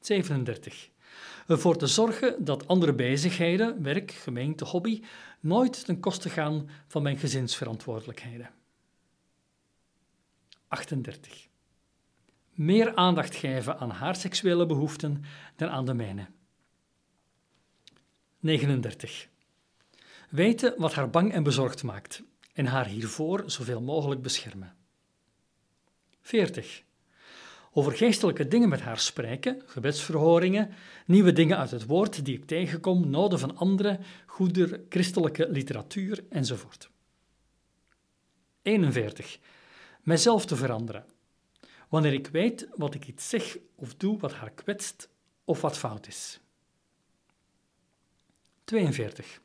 A: 37. Ervoor te zorgen dat andere bezigheden, werk, gemeente, hobby, nooit ten koste gaan van mijn gezinsverantwoordelijkheden. 38. Meer aandacht geven aan haar seksuele behoeften dan aan de mijne. 39. Weten wat haar bang en bezorgd maakt en haar hiervoor zoveel mogelijk beschermen. 40. Over geestelijke dingen met haar spreken, gebedsverhoringen, nieuwe dingen uit het woord die ik tegenkom, noden van anderen, goede christelijke literatuur enzovoort. 41. Mijzelf te veranderen. Wanneer ik weet wat ik iets zeg of doe wat haar kwetst of wat fout is. 42.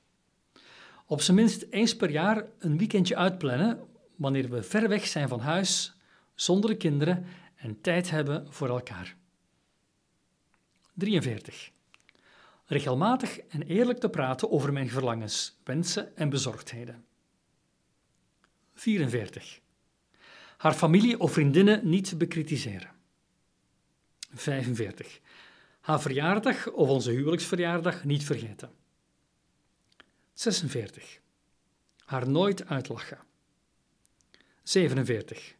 A: Op zijn minst eens per jaar een weekendje uitplannen wanneer we ver weg zijn van huis zonder kinderen en tijd hebben voor elkaar. 43. Regelmatig en eerlijk te praten over mijn verlangens, wensen en bezorgdheden. 44. Haar familie of vriendinnen niet bekritiseren. 45. Haar verjaardag of onze huwelijksverjaardag niet vergeten. 46. Haar nooit uitlachen. 47.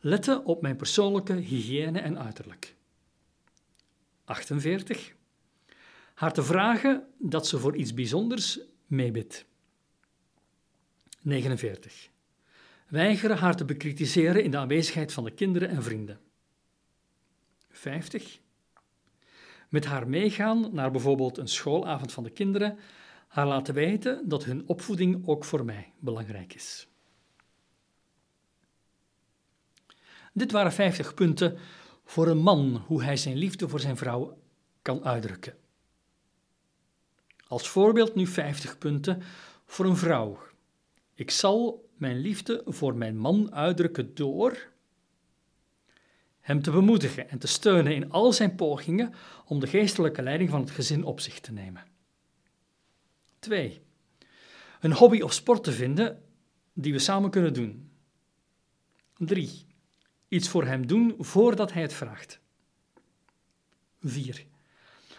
A: Letten op mijn persoonlijke hygiëne en uiterlijk. 48. Haar te vragen dat ze voor iets bijzonders meebidt. 49. Weigeren haar te bekritiseren in de aanwezigheid van de kinderen en vrienden. 50. Met haar meegaan naar bijvoorbeeld een schoolavond van de kinderen, haar laten weten dat hun opvoeding ook voor mij belangrijk is. Dit waren 50 punten voor een man hoe hij zijn liefde voor zijn vrouw kan uitdrukken. Als voorbeeld nu 50 punten voor een vrouw. Ik zal mijn liefde voor mijn man uitdrukken door hem te bemoedigen en te steunen in al zijn pogingen om de geestelijke leiding van het gezin op zich te nemen. 2. Een hobby of sport te vinden die we samen kunnen doen. 3. Iets voor hem doen voordat hij het vraagt. 4.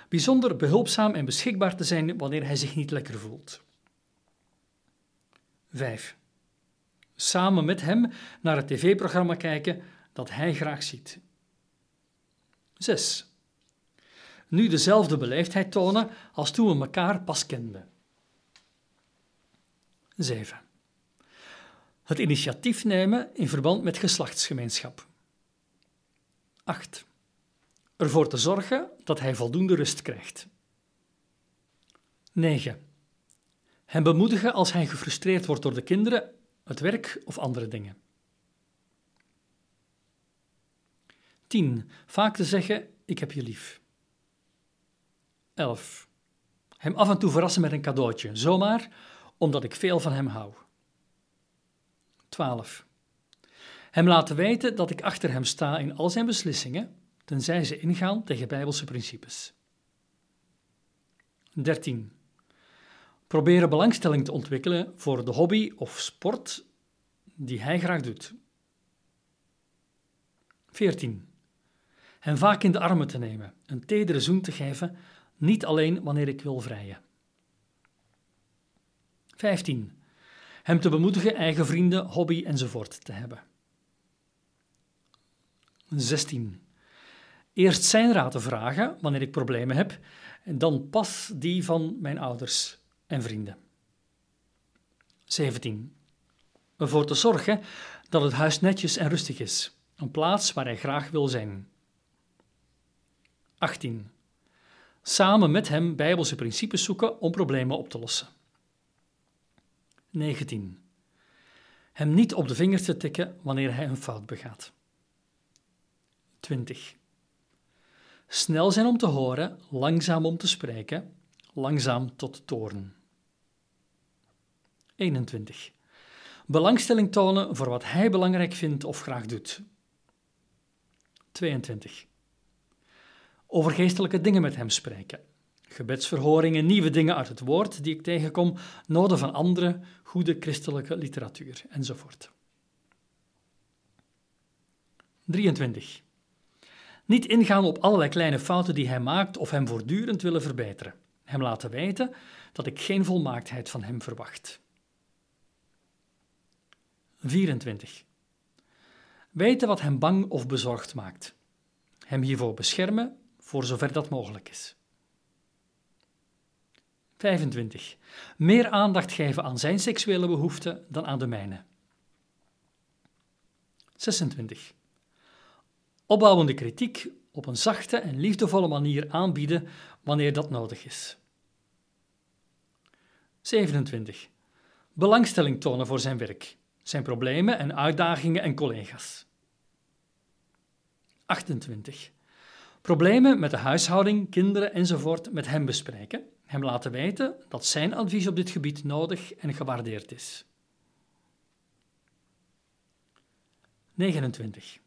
A: Bijzonder behulpzaam en beschikbaar te zijn wanneer hij zich niet lekker voelt. 5. Samen met hem naar het tv-programma kijken dat hij graag ziet. 6. Nu dezelfde beleefdheid tonen als toen we elkaar pas kenden. 7. Het initiatief nemen in verband met geslachtsgemeenschap. 8. Ervoor te zorgen dat hij voldoende rust krijgt. 9. Hem bemoedigen als hij gefrustreerd wordt door de kinderen, het werk of andere dingen. 10. Vaak te zeggen: Ik heb je lief. 11. Hem af en toe verrassen met een cadeautje, zomaar omdat ik veel van hem hou. 12. Hem laten weten dat ik achter hem sta in al zijn beslissingen, tenzij ze ingaan tegen bijbelse principes. 13. Proberen belangstelling te ontwikkelen voor de hobby of sport die hij graag doet. 14. Hem vaak in de armen te nemen, een tedere zoen te geven, niet alleen wanneer ik wil vrijen. 15. Hem te bemoedigen eigen vrienden, hobby enzovoort te hebben. 16. Eerst zijn raad te vragen wanneer ik problemen heb, en dan pas die van mijn ouders en vrienden. 17. Ervoor te zorgen dat het huis netjes en rustig is, een plaats waar hij graag wil zijn. 18. Samen met hem bijbelse principes zoeken om problemen op te lossen. 19. Hem niet op de vingers te tikken wanneer hij een fout begaat. 20. Snel zijn om te horen, langzaam om te spreken, langzaam tot toorn. 21. Belangstelling tonen voor wat hij belangrijk vindt of graag doet. 22. Over geestelijke dingen met hem spreken. Gebedsverhoringen, nieuwe dingen uit het woord die ik tegenkom, noden van andere goede christelijke literatuur enzovoort. 23. Niet ingaan op allerlei kleine fouten die hij maakt of hem voortdurend willen verbeteren. Hem laten weten dat ik geen volmaaktheid van hem verwacht. 24. Weten wat hem bang of bezorgd maakt. Hem hiervoor beschermen, voor zover dat mogelijk is. 25. Meer aandacht geven aan zijn seksuele behoeften dan aan de mijne. 26. Opbouwende kritiek op een zachte en liefdevolle manier aanbieden wanneer dat nodig is. 27. Belangstelling tonen voor zijn werk, zijn problemen en uitdagingen en collega's. 28. Problemen met de huishouding, kinderen enzovoort met hem bespreken, hem laten weten dat zijn advies op dit gebied nodig en gewaardeerd is. 29.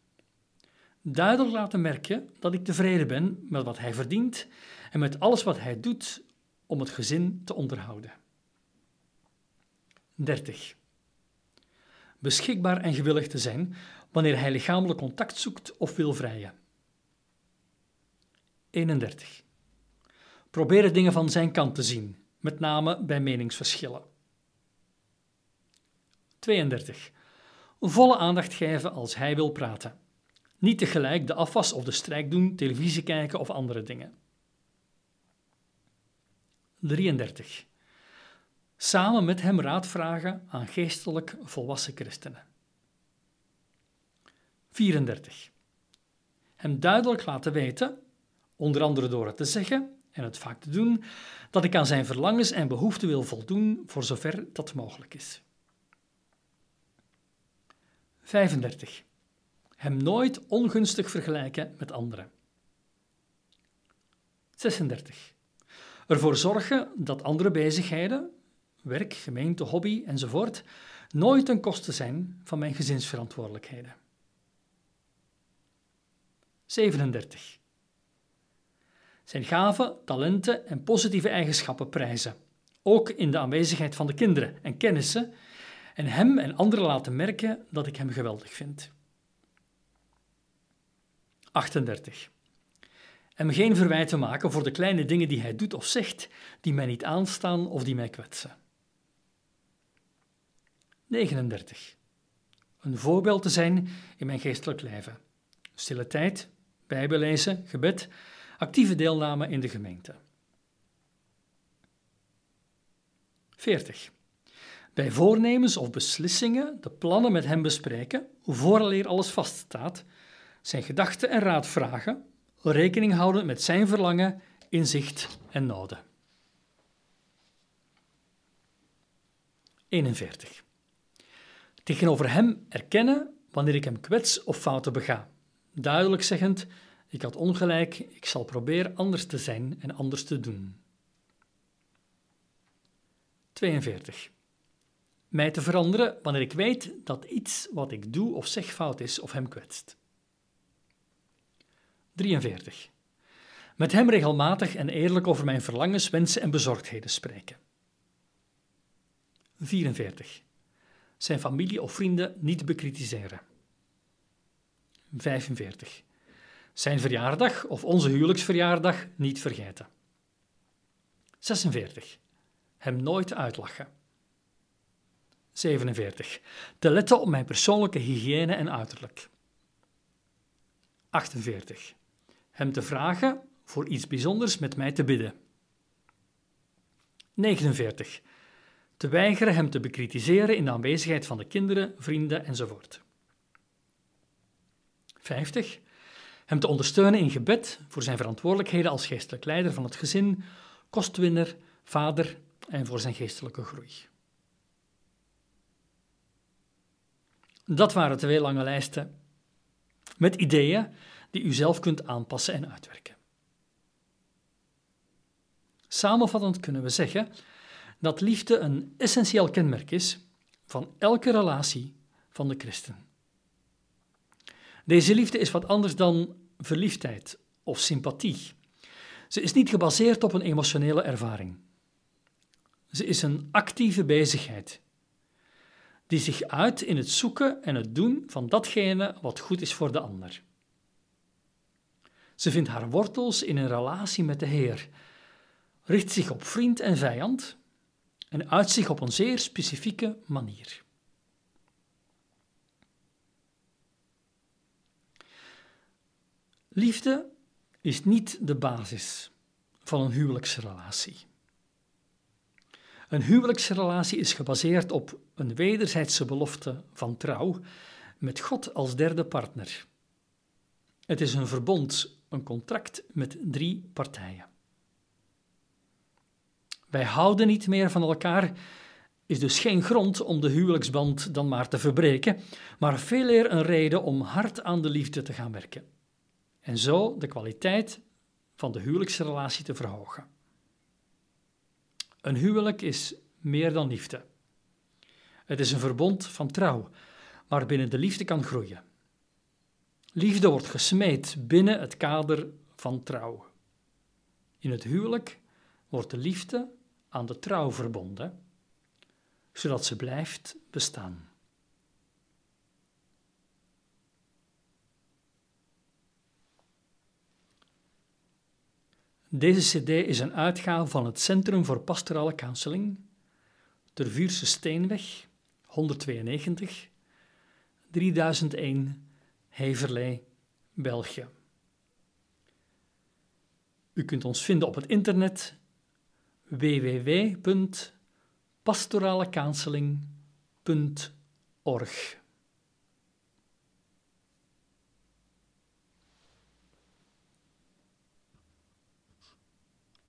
A: Duidelijk laten merken dat ik tevreden ben met wat hij verdient en met alles wat hij doet om het gezin te onderhouden. 30. Beschikbaar en gewillig te zijn wanneer hij lichamelijk contact zoekt of wil vrijen. 31. Proberen dingen van zijn kant te zien, met name bij meningsverschillen. 32. Volle aandacht geven als hij wil praten. Niet tegelijk de afwas of de strijk doen, televisie kijken of andere dingen. 33. Samen met hem raad vragen aan geestelijk volwassen christenen. 34. Hem duidelijk laten weten, onder andere door het te zeggen en het vaak te doen, dat ik aan zijn verlangens en behoeften wil voldoen voor zover dat mogelijk is. 35. Hem nooit ongunstig vergelijken met anderen. 36. Ervoor zorgen dat andere bezigheden, werk, gemeente, hobby enzovoort, nooit ten koste zijn van mijn gezinsverantwoordelijkheden. 37. Zijn gaven, talenten en positieve eigenschappen prijzen, ook in de aanwezigheid van de kinderen en kennissen, en hem en anderen laten merken dat ik hem geweldig vind. 38. Hem geen verwijten maken voor de kleine dingen die hij doet of zegt, die mij niet aanstaan of die mij kwetsen. 39. Een voorbeeld te zijn in mijn geestelijk leven. Stille tijd, bijbellezen, gebed, actieve deelname in de gemeente. 40. Bij voornemens of beslissingen de plannen met hem bespreken, vooraleer alles vaststaat, zijn gedachten en raad vragen, rekening houden met zijn verlangen, inzicht en noden. 41. Tegenover hem erkennen wanneer ik hem kwets of fouten bega. Duidelijk zeggend, ik had ongelijk, ik zal proberen anders te zijn en anders te doen. 42. Mij te veranderen wanneer ik weet dat iets wat ik doe of zeg fout is of hem kwetst. 43. Met hem regelmatig en eerlijk over mijn verlangens, wensen en bezorgdheden spreken. 44. Zijn familie of vrienden niet bekritiseren. 45. Zijn verjaardag of onze huwelijksverjaardag niet vergeten. 46. Hem nooit uitlachen. 47. Te letten op mijn persoonlijke hygiëne en uiterlijk. 48 hem te vragen voor iets bijzonders met mij te bidden. 49. Te weigeren hem te bekritiseren in de aanwezigheid van de kinderen, vrienden enzovoort. 50. Hem te ondersteunen in gebed voor zijn verantwoordelijkheden als geestelijk leider van het gezin, kostwinner, vader en voor zijn geestelijke groei. Dat waren twee lange lijsten met ideeën die u zelf kunt aanpassen en uitwerken. Samenvattend kunnen we zeggen dat liefde een essentieel kenmerk is van elke relatie van de christen. Deze liefde is wat anders dan verliefdheid of sympathie. Ze is niet gebaseerd op een emotionele ervaring. Ze is een actieve bezigheid die zich uit in het zoeken en het doen van datgene wat goed is voor de ander. Ze vindt haar wortels in een relatie met de Heer, richt zich op vriend en vijand en uit zich op een zeer specifieke manier. Liefde is niet de basis van een huwelijksrelatie. Een huwelijksrelatie is gebaseerd op een wederzijdse belofte van trouw met God als derde partner. Het is een verbond een contract met drie partijen. Wij houden niet meer van elkaar, is dus geen grond om de huwelijksband dan maar te verbreken, maar veel eer een reden om hard aan de liefde te gaan werken. En zo de kwaliteit van de huwelijksrelatie te verhogen. Een huwelijk is meer dan liefde. Het is een verbond van trouw, maar binnen de liefde kan groeien. Liefde wordt gesmeed binnen het kader van trouw. In het huwelijk wordt de liefde aan de trouw verbonden, zodat ze blijft bestaan. Deze CD is een uitgave van het Centrum voor Pastorale Counseling, Ter Vuurse Steenweg 192 3001 Heverlee, België. U kunt ons vinden op het internet www.pastoralecounseling.org.